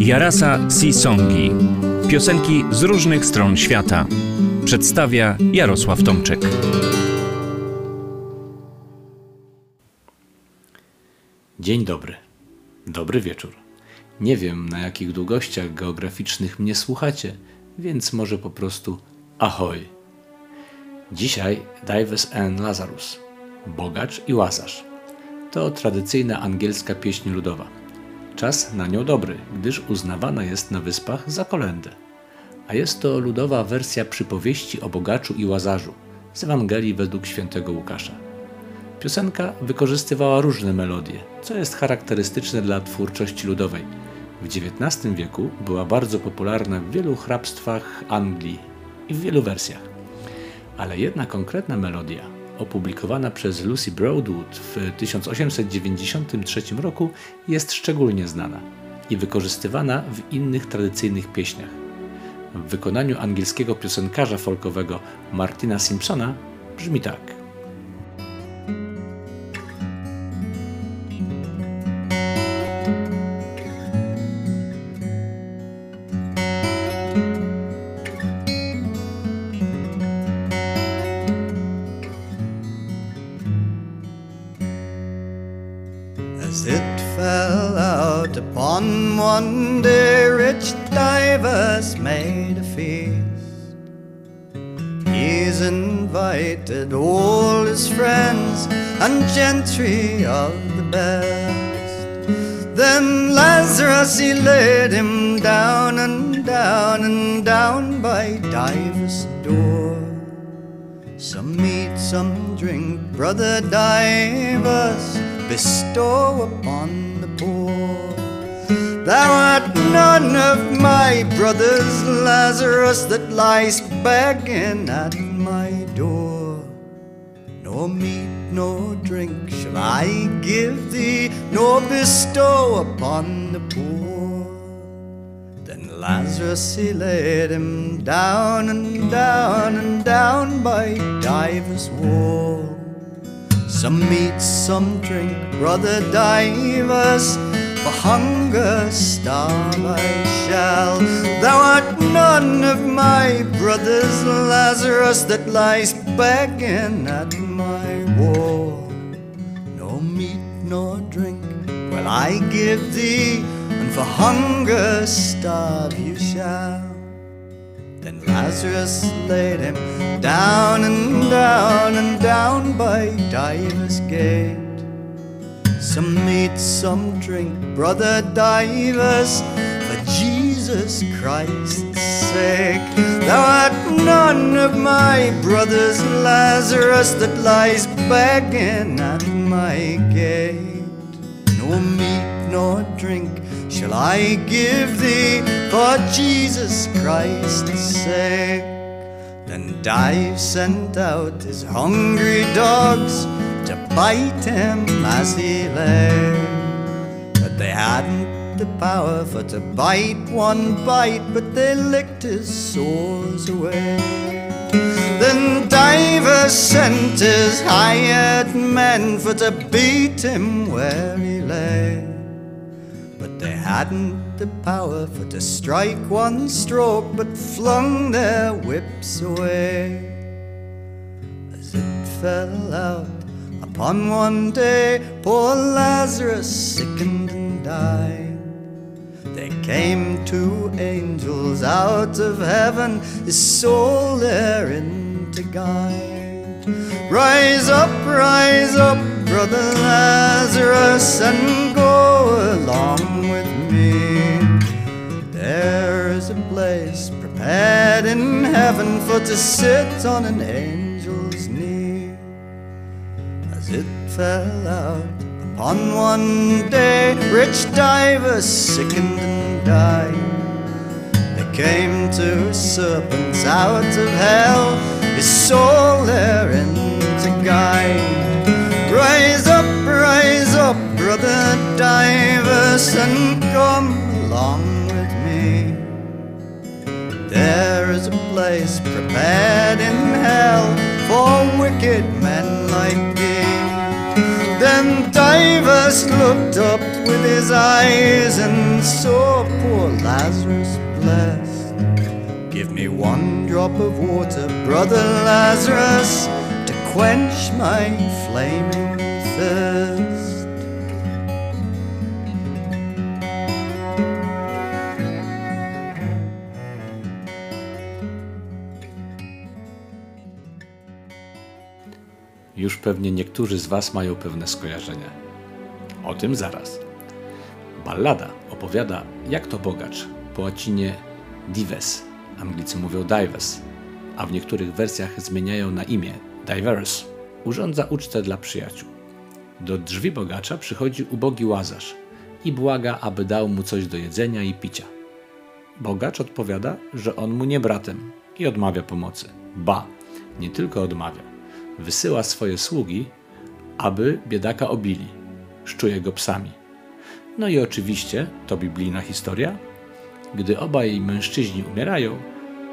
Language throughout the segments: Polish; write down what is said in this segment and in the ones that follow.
Jarasa Sisongi. Piosenki z różnych stron świata. Przedstawia Jarosław Tomczyk. Dzień dobry. Dobry wieczór. Nie wiem, na jakich długościach geograficznych mnie słuchacie, więc może po prostu ahoj. Dzisiaj Dives and Lazarus, bogacz i łazarz. To tradycyjna angielska pieśń ludowa. Czas na nią dobry, gdyż uznawana jest na wyspach za kolędę. A jest to ludowa wersja przypowieści o bogaczu i łazarzu z Ewangelii według świętego Łukasza. Piosenka wykorzystywała różne melodie, co jest charakterystyczne dla twórczości ludowej. W XIX wieku była bardzo popularna w wielu hrabstwach Anglii i w wielu wersjach. Ale jedna konkretna melodia, opublikowana przez Lucy Broadwood w 1893 roku, jest szczególnie znana i wykorzystywana w innych tradycyjnych pieśniach. W wykonaniu angielskiego piosenkarza folkowego Martina Simpsona brzmi tak. Invited all his friends and gentry of the best. Then Lazarus he laid him down and down and down by Divers' door. Some meat, some drink, brother Divers, bestow upon the poor. Thou art none of my brothers, Lazarus, that lies begging at my door. No meat, nor drink shall I give thee, nor bestow upon the poor. Then Lazarus he laid him down and down and down by Divers' wall. Some meat, some drink, brother Divers, for hunger starve I shall. Thou art none of my brothers, Lazarus, that lies begging at my wall. No meat nor drink will I give thee, and for hunger starve you shall. Then Lazarus laid him down and down and down by Divers' gate. Some meat, some drink, brother Divers, for Jesus Christ's sake. Thou art none of my brothers, Lazarus, that lies begging at my gate. No meat nor drink shall I give thee for Jesus Christ's sake. Then Dive sent out his hungry dogs to bite him as he lay. But they hadn't the power for to bite one bite, but they licked his sores away. Then Diver sent his hired men for to beat him where he lay. But they hadn't the power for to strike one stroke, but flung their whips away. As it fell out upon one day, poor Lazarus sickened and died. There came two angels out of heaven, his soul therein to guide. Rise up, rise up, brother Lazarus, and go along with me. There is a place prepared in heaven for to sit on an. As it fell out upon one day, rich divers sickened and died. They came to serpents out of hell, his soul therein to guide. Rise up, rise up, brother divers, and come along with me. There is a place prepared in hell for wicked Divers looked up with his eyes and saw poor Lazarus blessed. Give me one drop of water, brother Lazarus, to quench my flaming thirst. Już pewnie niektórzy z Was mają pewne skojarzenia. O tym zaraz. Ballada opowiada, jak to bogacz, po łacinie dives, Anglicy mówią dives, a w niektórych wersjach zmieniają na imię diverse, urządza ucztę dla przyjaciół. Do drzwi bogacza przychodzi ubogi łazarz i błaga, aby dał mu coś do jedzenia i picia. Bogacz odpowiada, że on mu nie bratem i odmawia pomocy. Ba, nie tylko odmawia, wysyła swoje sługi, aby biedaka obili, szczuje go psami. No i oczywiście, to biblijna historia, gdy obaj mężczyźni umierają,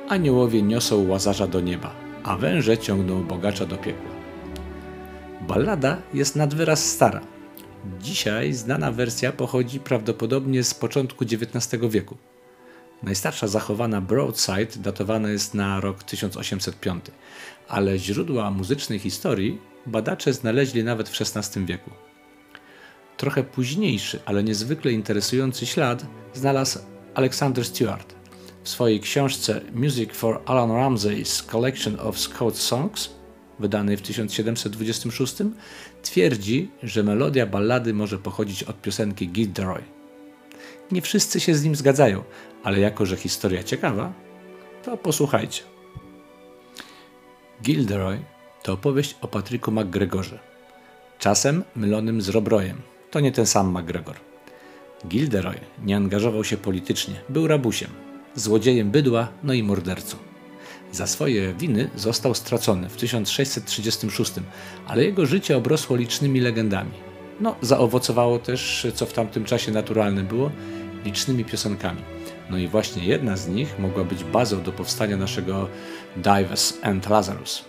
aniołowie niosą łazarza do nieba, a węże ciągną bogacza do piekła. Ballada jest nad wyraz stara. Dzisiaj znana wersja pochodzi prawdopodobnie z początku XIX wieku. Najstarsza zachowana broadside datowana jest na rok 1805, ale źródła muzycznej historii badacze znaleźli nawet w XVI wieku. Trochę późniejszy, ale niezwykle interesujący ślad znalazł Alexander Stewart. W swojej książce Music for Alan Ramsey's Collection of Scout Songs, wydanej w 1726, twierdzi, że melodia ballady może pochodzić od piosenki Gilderoy. Nie wszyscy się z nim zgadzają, ale jako że historia ciekawa, to posłuchajcie. Gilderoy to opowieść o Patryku McGregorze, czasem mylonym z Rob Royem. To nie ten sam McGregor. Gilderoy nie angażował się politycznie, był rabusiem, złodziejem bydła, no i mordercą. Za swoje winy został stracony w 1636, ale jego życie obrosło licznymi legendami. No, zaowocowało też, co w tamtym czasie naturalne było, licznymi piosenkami. No i właśnie jedna z nich mogła być bazą do powstania naszego Dives and Lazarus.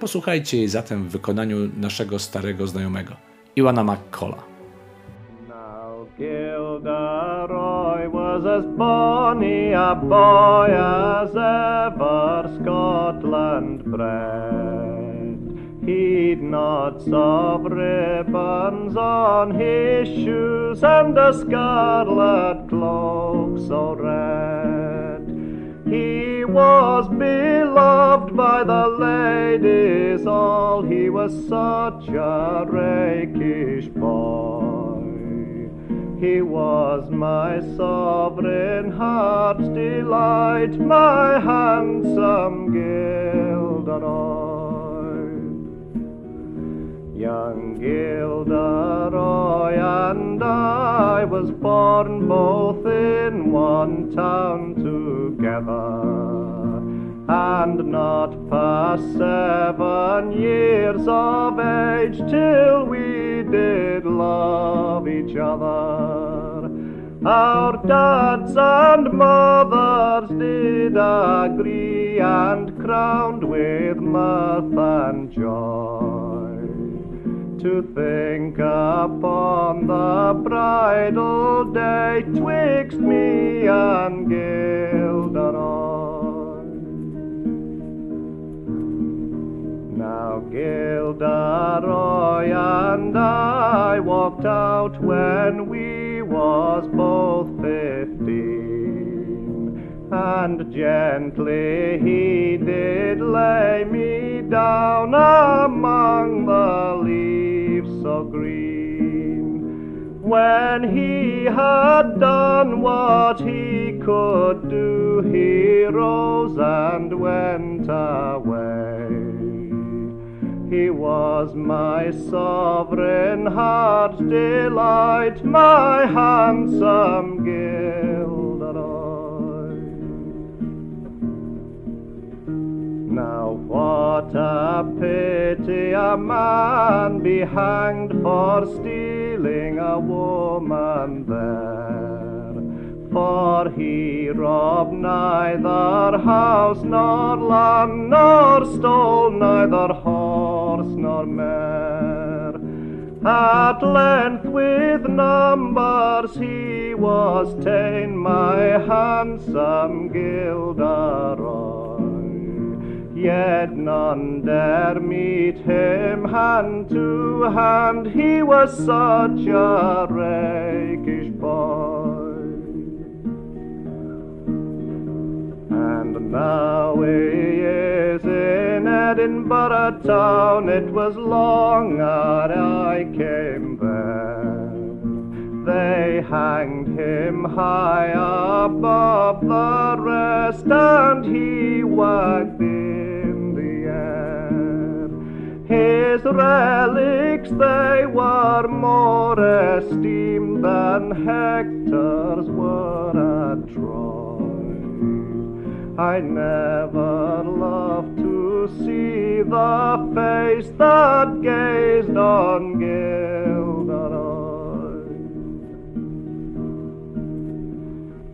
Posłuchajcie jej zatem w wykonaniu naszego starego znajomego, Iwana McCalla. Gilderoy was as bonny a boy as ever Scotland bred. He'd knots of ribbons on his shoes and a scarlet cloak so red. He was beloved by the ladies all, he was such a rakish boy. He was my sovereign heart's delight, my handsome Gilderoy. Young Gilderoy and I was born both in one town together and not past seven years of age till we did love each other. Our dads and mothers did agree and crowned with mirth and joy to think upon the bridal day twixt me and Gilderoy. Gilderoy and I walked out when we was both fifteen, and gently he did lay me down among the leaves so green. When he had done what he could do, he rose and went away. He was my sovereign heart's delight, my handsome Gilderoy. Now what a pity a man be hanged for stealing a woman there. For he robbed neither house nor land, nor stole neither nor At length with numbers he was ta'en, my handsome Gilderoy. Yet none dare meet him hand to hand, he was such a rakish boy. And now he is in Edinburgh town. It was long ere I came there. They hanged him high above the rest, and he wagged in the air. His relics, they were more esteemed than Hector's were at Troy. I never loved to see the face that gazed on Gilderoy.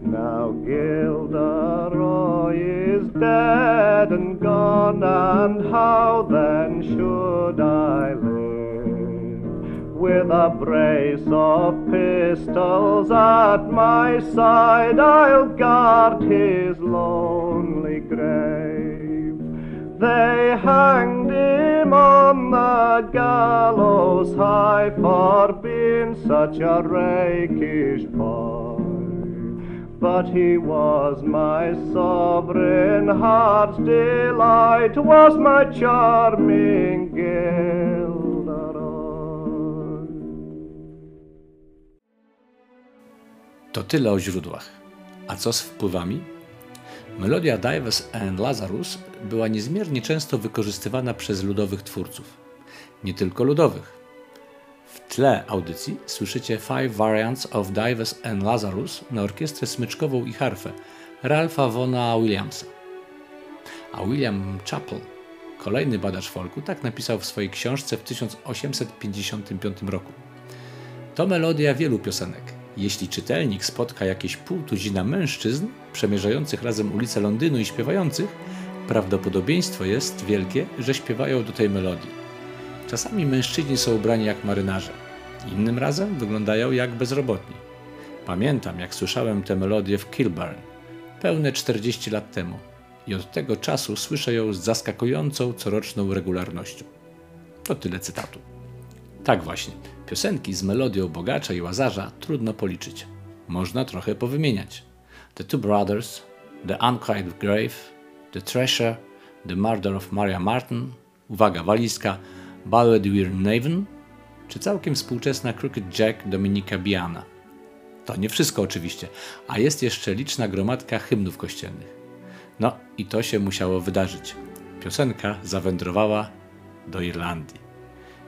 Now Gilderoy is dead and gone, and how then should I live? With a brace of pistols at my side, I'll guard his lonely grave. They hanged him on the gallows high for being such a rakish boy. But he was my sovereign heart's delight, was my charming Gilderoy. To tyle o źródłach. A co z wpływami? Melodia Dives and Lazarus była niezmiernie często wykorzystywana przez ludowych twórców. Nie tylko ludowych. W tle audycji słyszycie Five Variants of Dives and Lazarus na orkiestrę smyczkową i harfę Ralpha Vona Williamsa. A William Chappell, kolejny badacz folku, tak napisał w swojej książce w 1855 roku. To melodia wielu piosenek. Jeśli czytelnik spotka jakieś pół tuzina mężczyzn przemierzających razem ulice Londynu i śpiewających, prawdopodobieństwo jest wielkie, że śpiewają do tej melodii. Czasami mężczyźni są ubrani jak marynarze, innym razem wyglądają jak bezrobotni. Pamiętam, jak słyszałem tę melodię w Kilburn, pełne 40 lat temu, i od tego czasu słyszę ją z zaskakującą coroczną regularnością. To tyle cytatu. Tak właśnie, piosenki z melodią bogacza i łazarza trudno policzyć. Można trochę powymieniać. The Two Brothers, The Unquiet Grave, The Treasure, The Murder of Maria Martin, uwaga, walizka, Ballad Weir Naven, czy całkiem współczesna Crooked Jack Dominika Biana. To nie wszystko oczywiście, a jest jeszcze liczna gromadka hymnów kościelnych. No i to się musiało wydarzyć. Piosenka zawędrowała do Irlandii.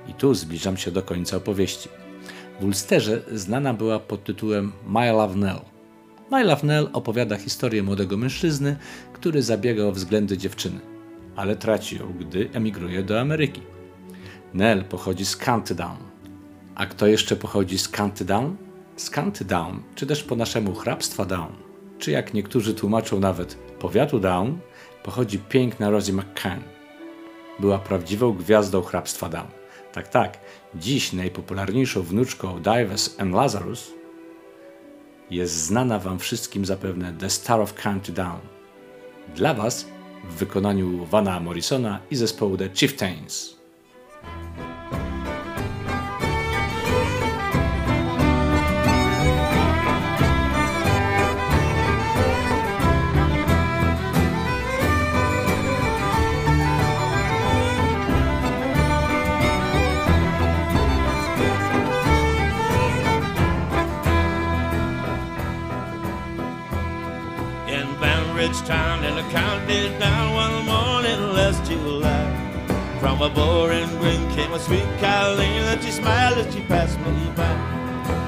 I tu zbliżam się do końca opowieści. W Ulsterze znana była pod tytułem My Love Nell. My Love Nell opowiada historię młodego mężczyzny, który zabiega o względy dziewczyny, ale traci ją, gdy emigruje do Ameryki. Nell pochodzi z County Down. A kto jeszcze pochodzi z County Down? Z County Down, czy też po naszemu hrabstwa Down, czy jak niektórzy tłumaczą nawet powiatu Down, pochodzi piękna Rosie McCann. Była prawdziwą gwiazdą hrabstwa Down. Tak, tak, dziś najpopularniejszą wnuczką Dives and Lazarus jest znana Wam wszystkim zapewne The Star of County Down. Dla Was w wykonaniu Vana Morrisona i zespołu The Chieftains. Banbridge town and the counted down one morning last July. From a boring green came a sweet Colleen and she smiled as she passed me by.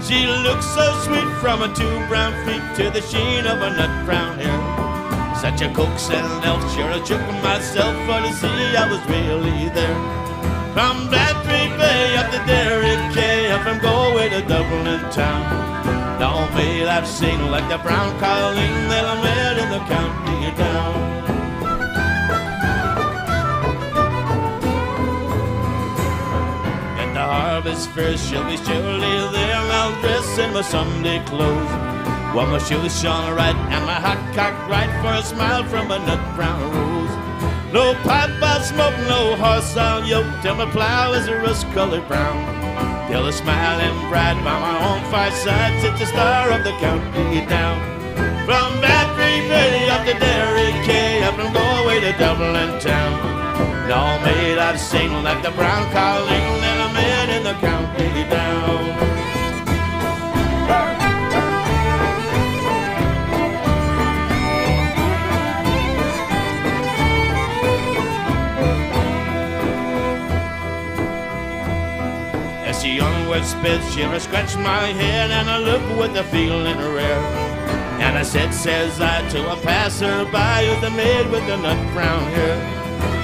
She looked so sweet from her two brown feet to the sheen of her nut brown hair. Such a coaxing elf, sure I shook myself for to see I was really there. From I've seen like the brown Colleen that I met in the county down. At the harvest first, she'll be surely there, I'll dress in my Sunday clothes. While my shoes shone right and my hat cocked right for a smile from a nut brown rose. No pipe I smoke, no horse I'll yoke till my plow is a rust colored brown. Till a smiling bride by my own fireside sits the star of the county down. From Battery Bay up to Derry Quay, up from Galway to Dublin town. All made I've sing like the brown colleen onward sped, she scratched my head and I looked with a feeling rare. And I said, says I to a passerby who's the maid with the nut brown hair.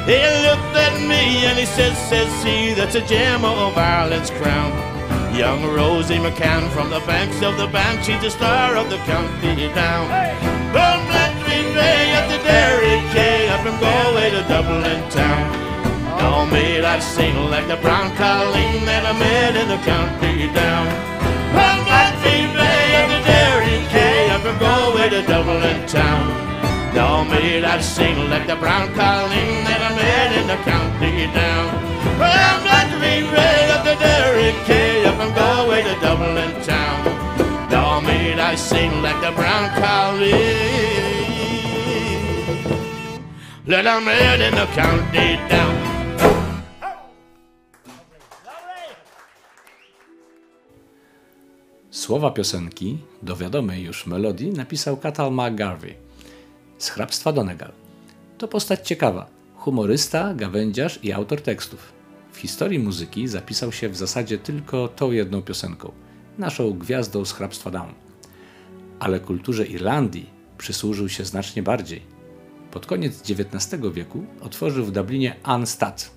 He looked at me and he says, says he, that's a gem of Ireland's crown. Young Rosie McCann from the banks of the bank, she's the star of the county down. From Blanchard Bay up to Derry Quay, up from Galway to Dublin town. All made I sing like the brown colleen that I in the county down. Run my team bay and the Derry K. I'm from Galway to Dublin town. Now made that sing like the brown colleen that I met in the county down. Well, I'm not to be of the Derrick K up and go away to Dublin town. Now made I sing like the brown colleen that I met in the county down. Słowa piosenki do wiadomej już melodii napisał Catal McGarvey z hrabstwa Donegal. To postać ciekawa, humorysta, gawędziarz i autor tekstów. W historii muzyki zapisał się w zasadzie tylko tą jedną piosenką, naszą gwiazdą z hrabstwa Down. Ale kulturze Irlandii przysłużył się znacznie bardziej. Pod koniec XIX wieku otworzył w Dublinie Anstad.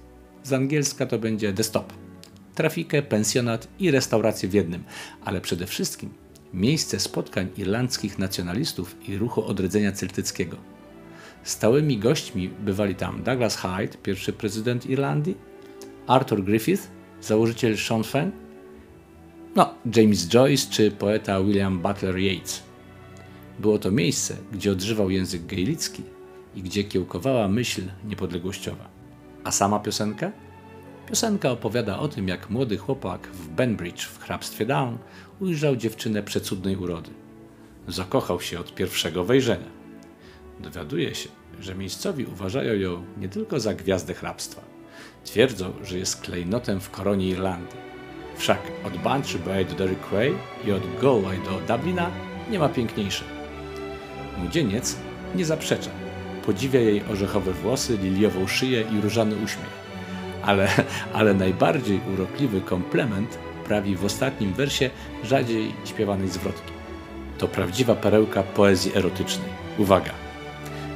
Z angielska to będzie The Stop trafikę, pensjonat i restaurację w jednym, ale przede wszystkim miejsce spotkań irlandzkich nacjonalistów i ruchu odrodzenia celtyckiego. Stałymi gośćmi bywali tam Douglas Hyde, pierwszy prezydent Irlandii, Arthur Griffith, założyciel Sinn Féin, no, James Joyce czy poeta William Butler Yeats. Było to miejsce, gdzie odżywał język gaelicki i gdzie kiełkowała myśl niepodległościowa. A sama piosenka? Piosenka opowiada o tym, jak młody chłopak w Benbridge w hrabstwie Down ujrzał dziewczynę przecudnej urody. Zakochał się od pierwszego wejrzenia. Dowiaduje się, że miejscowi uważają ją nie tylko za gwiazdę hrabstwa. Twierdzą, że jest klejnotem w koronie Irlandii. Wszak od Bantry Bay do Derry Quay i od Galway do Dublina nie ma piękniejszej. Młodzieniec nie zaprzecza. Podziwia jej orzechowe włosy, liliową szyję i różany uśmiech ale, ale najbardziej urokliwy komplement prawi w ostatnim wersie rzadziej śpiewanej zwrotki. To prawdziwa perełka poezji erotycznej. Uwaga!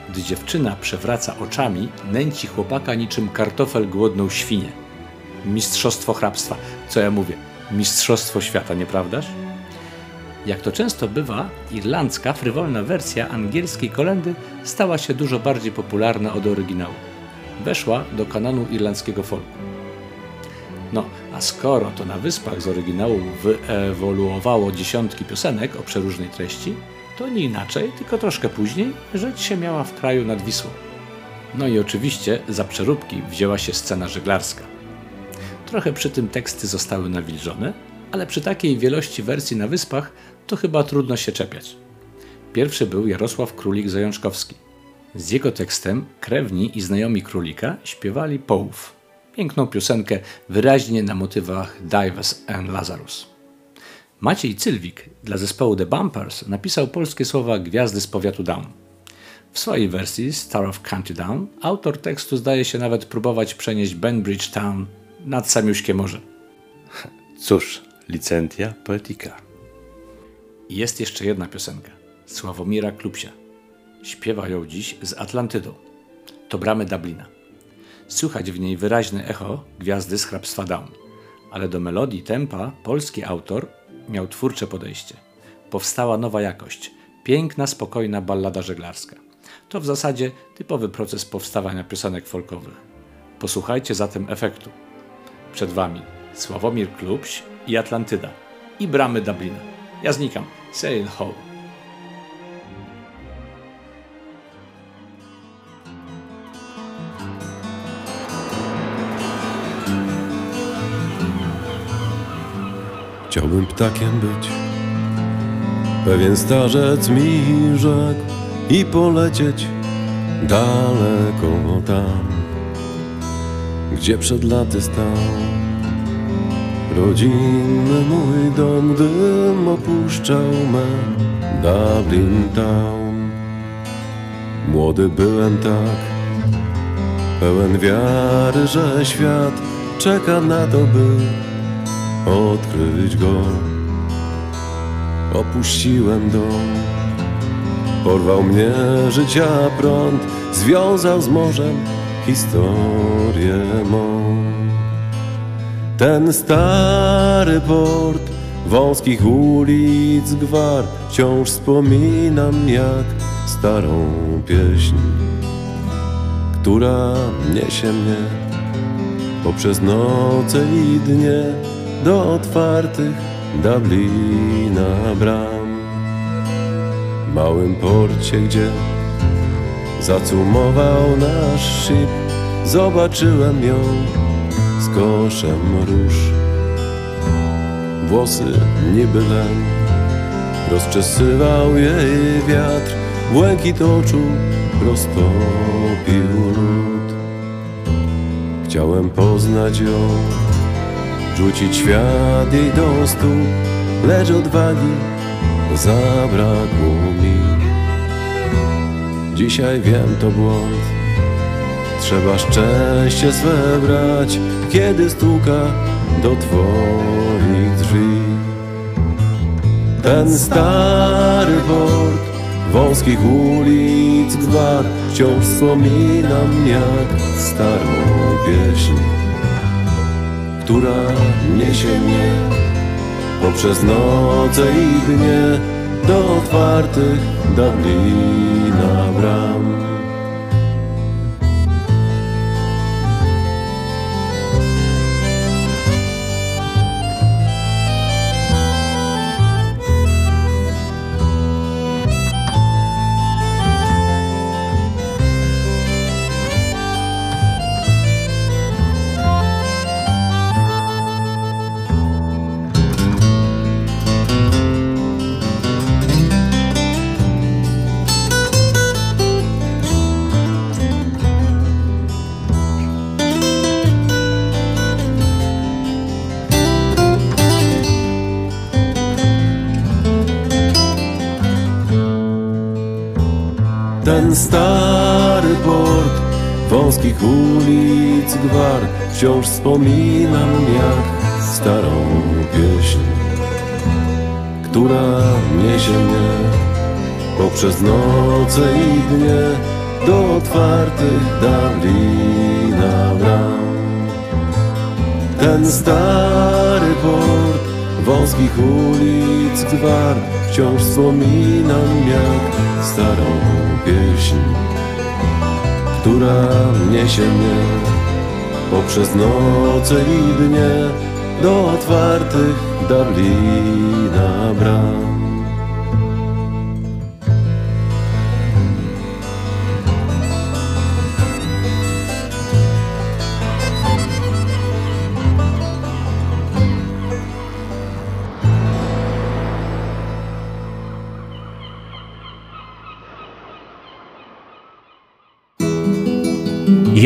Gdy dziewczyna przewraca oczami, nęci chłopaka niczym kartofel głodną świnię. Mistrzostwo hrabstwa. Co ja mówię? Mistrzostwo świata, nieprawdaż? Jak to często bywa, irlandzka, frywolna wersja angielskiej kolendy stała się dużo bardziej popularna od oryginału weszła do kanonu irlandzkiego folku. No, a skoro to na wyspach z oryginału wyewoluowało dziesiątki piosenek o przeróżnej treści, to nie inaczej, tylko troszkę później, rzecz się miała w kraju nad Wisłą. No i oczywiście za przeróbki wzięła się scena żeglarska. Trochę przy tym teksty zostały nawilżone, ale przy takiej wielości wersji na wyspach to chyba trudno się czepiać. Pierwszy był Jarosław Królik-Zajączkowski. Z jego tekstem krewni i znajomi królika śpiewali połów. Piękną piosenkę wyraźnie na motywach Dives and Lazarus. Maciej Cylwik dla zespołu The Bumpers napisał polskie słowa Gwiazdy z powiatu Down. W swojej wersji Star of County Down autor tekstu zdaje się nawet próbować przenieść Benbridge Town nad samiuśkie morze. Cóż, licentia poetica. Jest jeszcze jedna piosenka. Sławomira Klupsia. Śpiewa ją dziś z Atlantydą. To bramy Dublina. Słychać w niej wyraźne echo gwiazdy z hrabstwa Down, ale do melodii tempa polski autor miał twórcze podejście. Powstała nowa jakość, piękna, spokojna ballada żeglarska. To w zasadzie typowy proces powstawania piosenek folkowych. Posłuchajcie zatem efektu. Przed Wami Sławomir Klubś i Atlantyda i bramy Dublina. Ja znikam. Sail ho. Chciałbym ptakiem być. Pewien starzec mi rzekł i polecieć daleko tam, gdzie przed laty stał. Rodzinny mój dom, gdym opuszczał me Dublin Town. Młody byłem tak, pełen wiary, że świat czeka na to, by go. Opuściłem dom, porwał mnie życia prąd, związał z morzem historię mą. Ten stary port wąskich ulic gwar wciąż wspominam jak starą pieśń, która niesie mnie poprzez noce i dnie do otwartych Dublina bram. W małym porcie, gdzie zacumował nasz ship, zobaczyłem ją z koszem róż. Włosy niby len, rozczesywał jej wiatr, błękit oczu roztopił lód. Chciałem poznać ją, rzucić świat jej do stóp, lecz odwagi zabrakło mi. Dzisiaj wiem to błąd, trzeba szczęście swe brać, kiedy stuka do twoich drzwi. Ten stary port wąskich ulic gwar wciąż wspominam jak starą pieśń która niesie mnie poprzez noce i dnie do otwartych Dublina bram. Ten stary port wąskich ulic gwar. Wciąż wspominam jak starą pieśń Która niesie mnie poprzez noce i dnie Do otwartych Dublina bram Ten stary port wąskich ulic gwar Wciąż wspominam jak starą pieśń Która niesie mnie poprzez noce i dnie Do otwartych Dublina bram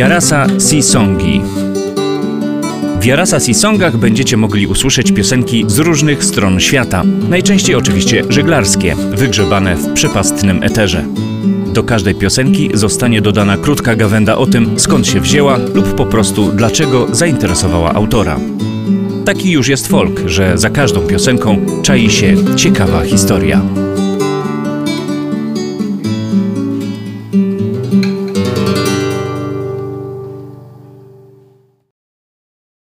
Jarasa Sisongi. W Jarasa Sisongach będziecie mogli usłyszeć piosenki z różnych stron świata, najczęściej oczywiście żeglarskie, wygrzebane w przepastnym eterze. Do każdej piosenki zostanie dodana krótka gawenda o tym, skąd się wzięła lub po prostu dlaczego zainteresowała autora. Taki już jest folk, że za każdą piosenką czai się ciekawa historia.